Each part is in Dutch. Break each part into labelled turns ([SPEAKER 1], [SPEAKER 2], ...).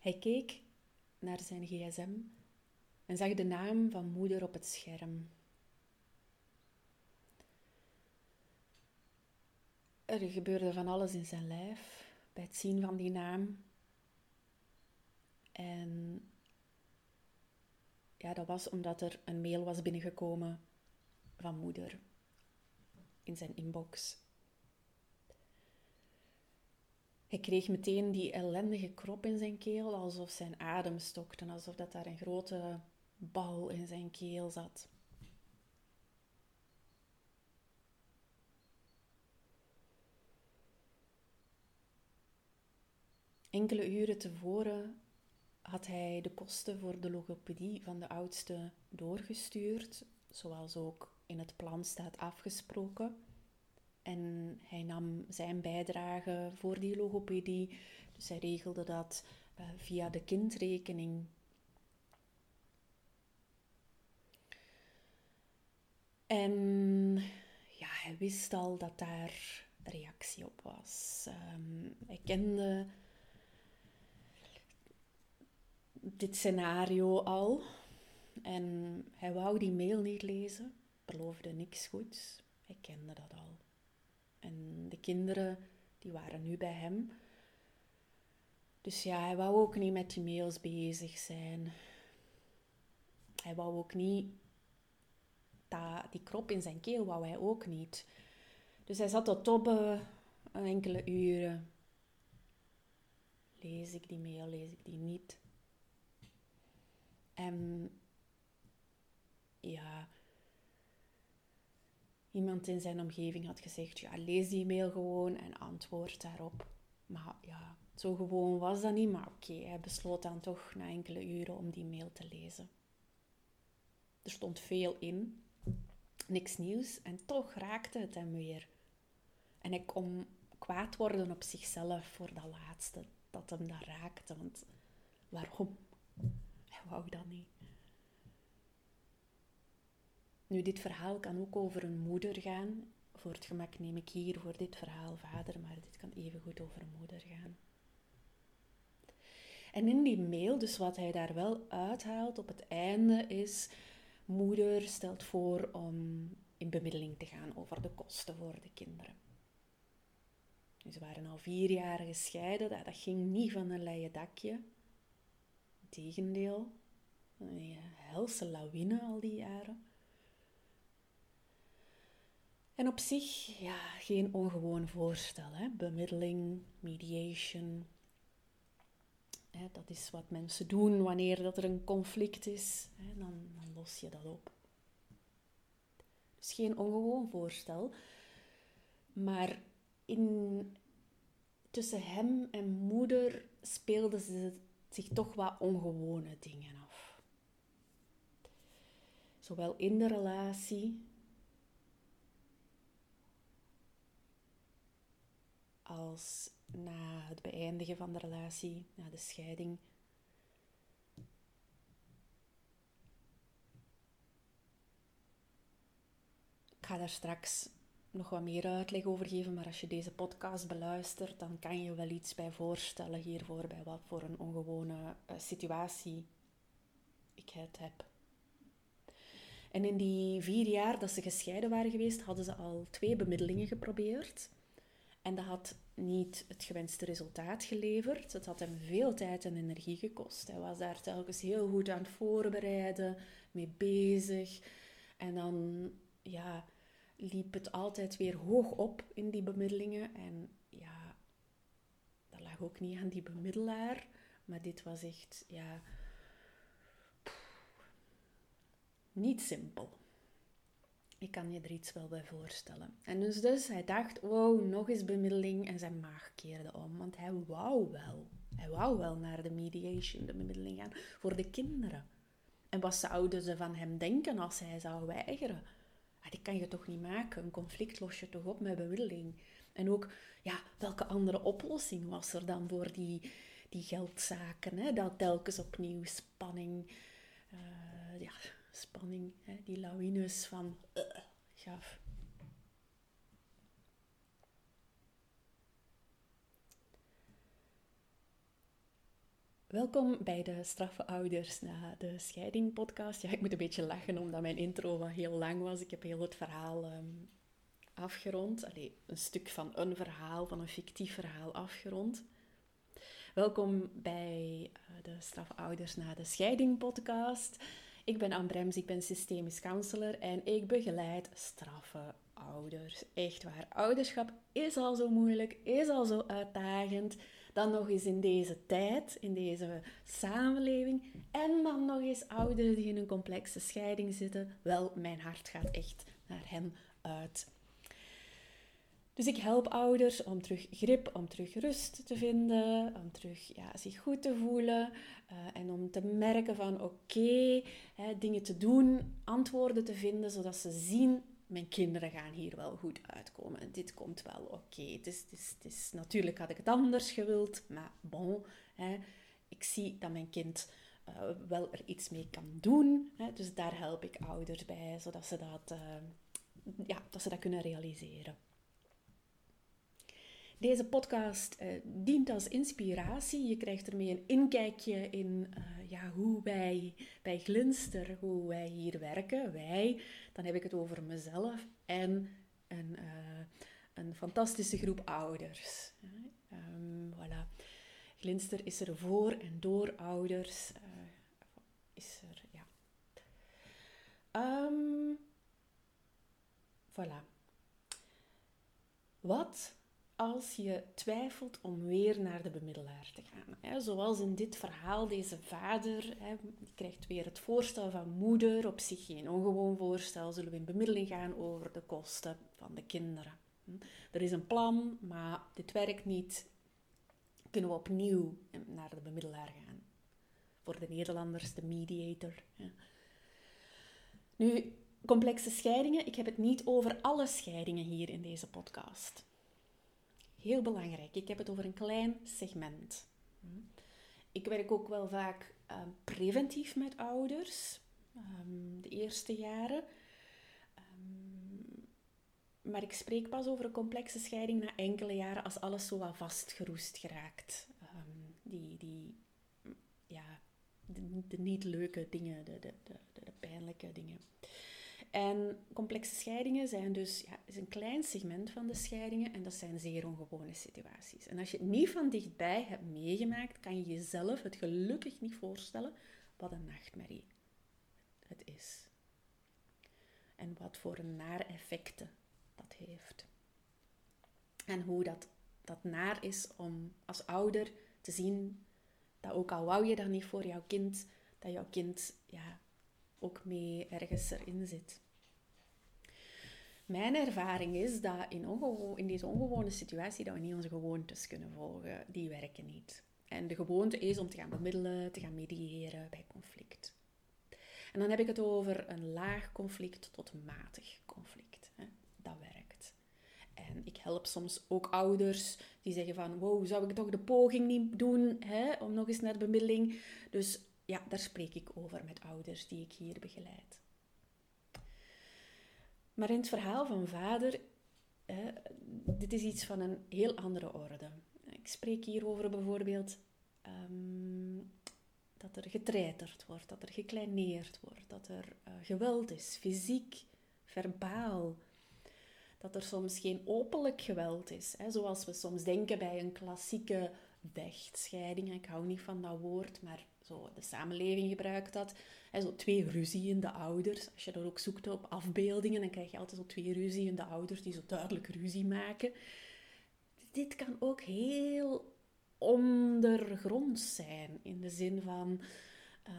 [SPEAKER 1] Hij keek naar zijn gsm en zag de naam van moeder op het scherm. Er gebeurde van alles in zijn lijf bij het zien van die naam. En ja, dat was omdat er een mail was binnengekomen van moeder in zijn inbox. Hij kreeg meteen die ellendige krop in zijn keel, alsof zijn adem stokte, alsof dat daar een grote bal in zijn keel zat. Enkele uren tevoren had hij de kosten voor de logopedie van de oudste doorgestuurd, zoals ook in het plan staat afgesproken. En hij nam zijn bijdrage voor die logopedie, dus hij regelde dat uh, via de kindrekening. En ja, hij wist al dat daar reactie op was. Um, hij kende dit scenario al. En hij wou die mail niet lezen, beloofde niks goeds. Hij kende dat al. En de kinderen, die waren nu bij hem. Dus ja, hij wou ook niet met die mails bezig zijn. Hij wou ook niet... Die krop in zijn keel wou hij ook niet. Dus hij zat tot tobben enkele uren. Lees ik die mail, lees ik die niet? En ja, iemand in zijn omgeving had gezegd, ja, lees die mail gewoon en antwoord daarop. Maar ja, zo gewoon was dat niet, maar oké, hij besloot dan toch na enkele uren om die mail te lezen. Er stond veel in, niks nieuws, en toch raakte het hem weer. En hij kon kwaad worden op zichzelf voor dat laatste, dat hem dat raakte, want waarom? wou dat niet. Nu, dit verhaal kan ook over een moeder gaan. Voor het gemak neem ik hier voor dit verhaal vader, maar dit kan even goed over een moeder gaan. En in die mail, dus wat hij daar wel uithaalt op het einde, is: Moeder stelt voor om in bemiddeling te gaan over de kosten voor de kinderen. Dus ze waren al vier jaar gescheiden, dat, ging niet van een leien dakje. Integendeel, een helse lawine al die jaren. En op zich, ja, geen ongewoon voorstel. Hè? Bemiddeling, mediation. Hè, dat is wat mensen doen wanneer dat er een conflict is. Hè? Dan, dan los je dat op. Dus geen ongewoon voorstel. Maar in, tussen hem en moeder speelden ze zich toch wat ongewone dingen af. Zowel in de relatie als na het beëindigen van de relatie, na de scheiding. Ik ga daar straks nog wat meer uitleg over geven, maar als je deze podcast beluistert, dan kan je wel iets bij voorstellen hiervoor, bij wat voor een ongewone uh, situatie ik het heb. En in die vier jaar dat ze gescheiden waren geweest, hadden ze al twee bemiddelingen geprobeerd. En dat had niet het gewenste resultaat geleverd. Het had hem veel tijd en energie gekost. Hij was daar telkens heel goed aan het voorbereiden, mee bezig. En dan ja, liep het altijd weer hoog op in die bemiddelingen. En ja, dat lag ook niet aan die bemiddelaar. Maar dit was echt, ja, niet simpel. Ik kan je er iets wel bij voorstellen. En dus, dus hij dacht, wow, nog eens bemiddeling. En zijn maag keerde om, want hij wou wel. Hij wou wel naar de mediation, de bemiddeling gaan, voor de kinderen. En wat zouden ze van hem denken als hij zou weigeren? Ah, kan je toch niet maken? Een conflict los je toch op met bemiddeling? En ook, ja, welke andere oplossing was er dan voor die, die geldzaken? Hè? Dat telkens opnieuw spanning, uh, ja, spanning, hè, die lawines van uh, gaf. Welkom bij de Straffe Ouders na de Scheiding podcast. Ja, ik moet een beetje lachen omdat mijn intro wat heel lang was. Ik heb heel het verhaal ehm, afgerond. Allee, een stuk van een verhaal, van een fictief verhaal afgerond. Welkom bij uh, de Straffe Ouders na de Scheiding podcast. Ik ben Anne Brems, ik ben systemisch counselor en ik begeleid straffe ouders. Echt waar, ouderschap is al zo moeilijk, is al zo uitdagend. Dan nog eens in deze tijd, in deze samenleving. En dan nog eens ouderen die in een complexe scheiding zitten. Wel, mijn hart gaat echt naar hen uit. Dus ik help ouders om terug grip, om terug rust te vinden, om terug ja, zich goed te voelen uh, en om te merken van oké, dingen te doen, antwoorden te vinden, zodat ze zien mijn kinderen gaan hier wel goed uitkomen. Dit komt wel oké. Okay. Het, is, het, is, het is, natuurlijk had ik het anders gewild, maar bon, hè, ik zie dat mijn kind uh, wel er iets mee kan doen. Hè, dus daar help ik ouders bij, zodat ze dat, uh, ja, dat, ze dat kunnen realiseren. Deze podcast uh, dient als inspiratie. Je krijgt ermee een inkijkje in uh, ja, hoe wij bij Glinster, hoe wij hier werken. Wij, dan heb ik het over mezelf en een, uh, een fantastische groep ouders. Um, voilà. Glinster is er voor en door ouders. is er, ja. Um, voilà. Wat als je twijfelt om weer naar de bemiddelaar te gaan. Zoals in dit verhaal, deze vader die krijgt weer het voorstel van moeder, op zich geen ongewoon voorstel, zullen we in bemiddeling gaan over de kosten van de kinderen. Hm? Er is een plan, maar dit werkt niet. Kunnen we opnieuw naar de bemiddelaar gaan? Voor de Nederlanders, de mediator. Nu, complexe scheidingen. Ik heb het niet over alle scheidingen hier in deze podcast. Heel belangrijk. Ik heb het over een klein segment. Ik werk ook wel vaak uh, preventief met ouders, um, de eerste jaren. Um, maar ik spreek pas over een complexe scheiding na enkele jaren als alles zo wat vastgeroest geraakt. Die, die, ja, de, de, niet leuke dingen, de, de, de, de pijnlijke dingen. En complexe scheidingen zijn dus ja, is een klein segment van de scheidingen en dat zijn zeer ongewone situaties. En als je het niet van dichtbij hebt meegemaakt, kan je jezelf het gelukkig niet voorstellen wat een nachtmerrie het is. En wat voor een nare effecten dat heeft. En hoe dat, dat naar is om als ouder te zien dat ook al wou je dat niet voor jouw kind, dat jouw kind ja, ook mee ergens erin zit. Mijn ervaring is dat in, in deze ongewone situatie dat we niet onze gewoontes kunnen volgen. Die werken niet. En de gewoonte is om te gaan bemiddelen, te gaan mediëren bij conflict. En dan heb ik het over een laag conflict tot matig conflict. Dat werkt. En ik help soms ook ouders die zeggen van, wow, zou ik toch de poging niet doen hè, om nog eens naar de bemiddeling? Dus ja, daar spreek ik over met ouders die ik hier begeleid. Maar in het verhaal van vader, dit is iets van een heel andere orde. Ik spreek hier over bijvoorbeeld um, dat er getreiterd wordt, dat er gekleineerd wordt, dat er uh, geweld is, fysiek, verbaal. Dat er soms geen openlijk geweld is, hè, zoals we soms denken bij een klassieke vechtscheiding. Ik hou niet van dat woord, maar de samenleving gebruikt dat. En zo twee ruziende ouders. Als je dat ook zoekt op afbeeldingen, dan krijg je altijd zo twee ruziende ouders die zo duidelijk ruzie maken. Dit kan ook heel ondergronds zijn, in de zin van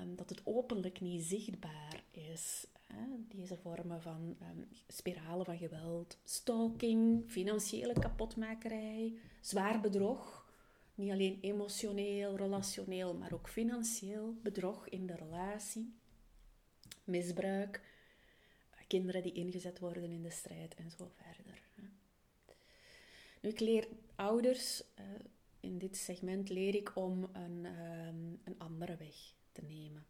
[SPEAKER 1] um, dat het openlijk niet zichtbaar is. Deze vormen van um, spiralen van geweld, stalking, financiële kapotmakerij, zwaar bedrog niet alleen emotioneel, relationeel, maar ook financieel bedrog in de relatie, misbruik, kinderen die ingezet worden in de strijd en zo verder. Nu, ik leer ouders, eh, in dit segment leer ik om een, ehm, een andere weg te nemen.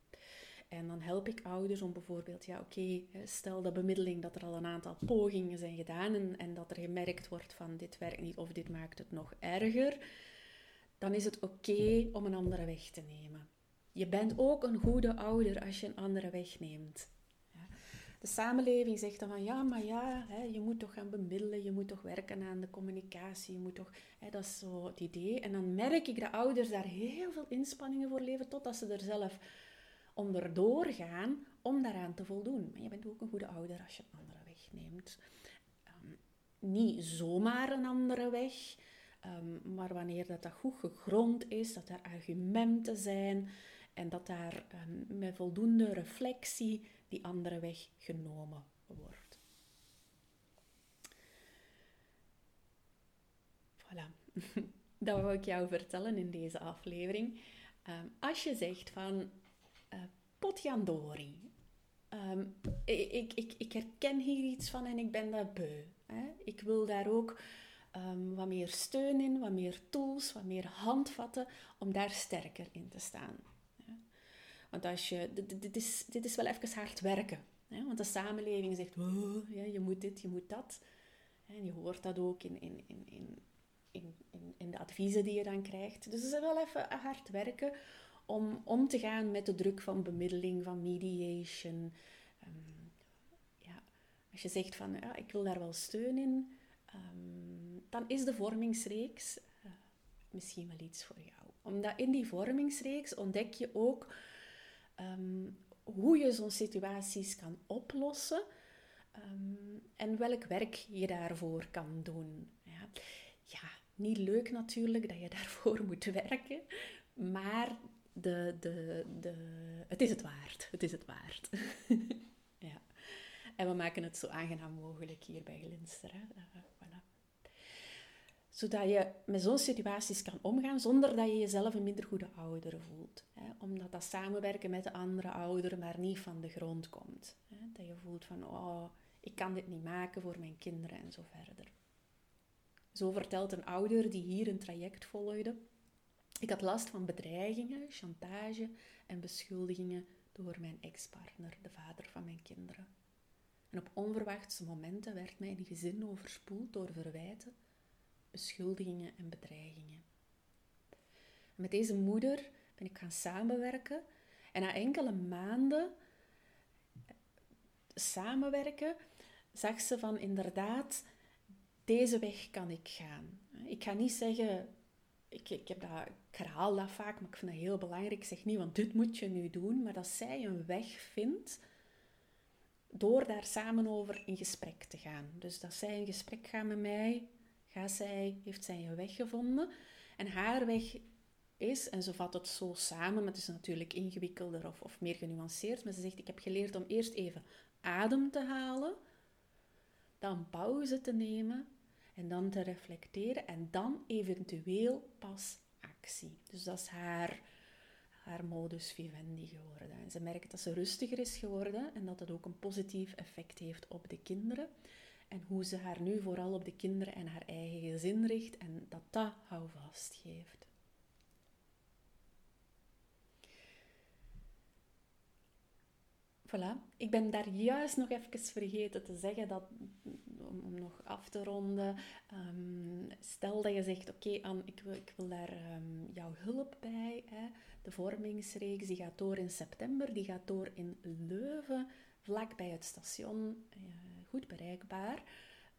[SPEAKER 1] En dan help ik ouders om bijvoorbeeld, ja oké, stel dat bemiddeling dat er al een aantal pogingen zijn gedaan en, en dat er gemerkt wordt van dit werkt niet of dit maakt het nog erger dan is het oké om een andere weg te nemen. Je bent ook een goede ouder als je een andere weg neemt. De samenleving zegt dan van ja, maar ja, hè, je moet toch gaan bemiddelen, je moet toch werken aan de communicatie, je moet toch, hè, dat is zo het idee. En dan merk ik dat ouders daar heel veel inspanningen voor leveren, totdat ze er zelf onderdoor gaan om daaraan te voldoen. Maar je bent ook een goede ouder als je een andere weg neemt. Um, niet zomaar een andere weg, um, maar wanneer dat, dat goed gegrond is, dat er argumenten zijn en dat daar um, met voldoende reflectie die andere weg genomen wordt. Voilà, dat wil ik jou vertellen in deze aflevering. Um, als je zegt van uh, potjandori, ik, ik, ik herken hier iets van en ik ben dat beu. Hè? Ik wil daar ook um, wat meer steun in, wat meer tools, wat meer handvatten om daar sterker in te staan. Want als je, dit, is, dit is wel even hard werken. Want de samenleving zegt, oh, ja, je moet dit, je moet dat. En je hoort dat ook in, in, in, in, de adviezen die je dan krijgt. Dus het is wel even hard werken om om te gaan met de druk van bemiddeling, van mediation. Um, ja, als je zegt van, ja, ik wil daar wel steun in, um, dan is de vormingsreeks uh, misschien wel iets voor jou. Omdat in die vormingsreeks ontdek je ook um, hoe je zo'n situaties kan oplossen um, en welk werk je daarvoor kan doen. Ja. ja, niet leuk natuurlijk dat je daarvoor moet werken, maar de, de, de, het is het waard. Het is het waard. ja. En we maken het zo aangenaam mogelijk hier bij Glinster. Hè. Zodat je met zo'n situaties kan omgaan zonder dat je jezelf een minder goede ouder voelt. Hè? Omdat dat samenwerken met de andere ouder maar niet van de grond komt. Hè? Dat je voelt van, oh, ik kan dit niet maken voor mijn kinderen en zo verder. Zo vertelt een ouder die hier een traject volgde. Ik had last van bedreigingen, chantage en beschuldigingen door mijn ex-partner, de vader van mijn kinderen. En op onverwachte momenten werd mijn gezin overspoeld door verwijten beschuldigingen en bedreigingen. met deze moeder ben ik gaan samenwerken en na enkele maanden samenwerken zag ze van inderdaad, deze weg kan ik gaan. Ik ga niet zeggen, ik, ik, heb dat, ik herhaal dat vaak, maar ik vind dat heel belangrijk. Ik zeg niet, want dit moet je nu doen, maar dat zij een weg vindt door daar samen over in gesprek te gaan. Dus dat zij in gesprek gaan met mij Gaat zij, heeft zij een weg gevonden. En haar weg is, en ze vat het zo samen, maar het is natuurlijk ingewikkelder of, of meer genuanceerd, maar ze zegt, ik heb geleerd om eerst even adem te halen, dan pauze te nemen en dan te reflecteren en dan eventueel pas actie. Dus dat is haar, haar modus vivendi geworden. En ze merkt dat ze rustiger is geworden en dat dat ook een positief effect heeft op de kinderen. En hoe ze haar nu vooral op de kinderen en haar eigen gezin richt en dat dat houvast geeft. Voilà. Ik ben daar juist nog even vergeten te zeggen dat, om, om nog af te ronden, um, stel dat je zegt, oké Anne, ik wil, ik wil daar um, jouw hulp bij. Hè. De vormingsreeks die gaat door in september, die gaat door in Leuven, vlak bij het station. Uh, goed bereikbaar.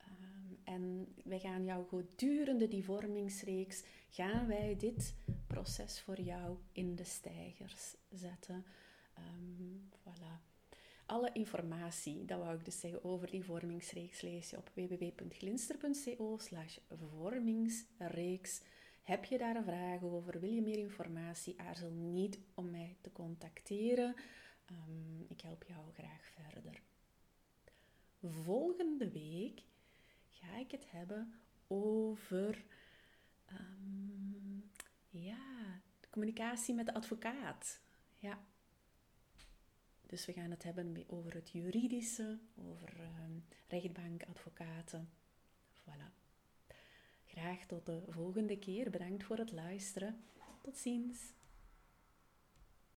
[SPEAKER 1] Um, en wij gaan jou gedurende die vormingsreeks, gaan wij dit proces voor jou in de stijgers zetten. Um, voilà. Alle informatie, dat wou ik dus zeggen, over die vormingsreeks lees je op www.glinster.co slash vormingsreeks. Heb je daar een vraag over? Wil je meer informatie? Aarzel niet om mij te contacteren. Um, ik help jou graag verder volgende week ga ik het hebben over um, ja, communicatie met de advocaat. Ja. Dus we gaan het hebben over het juridische, over um, rechtbank, advocaten. Voilà. Graag tot de volgende keer. Bedankt voor het luisteren. Tot ziens.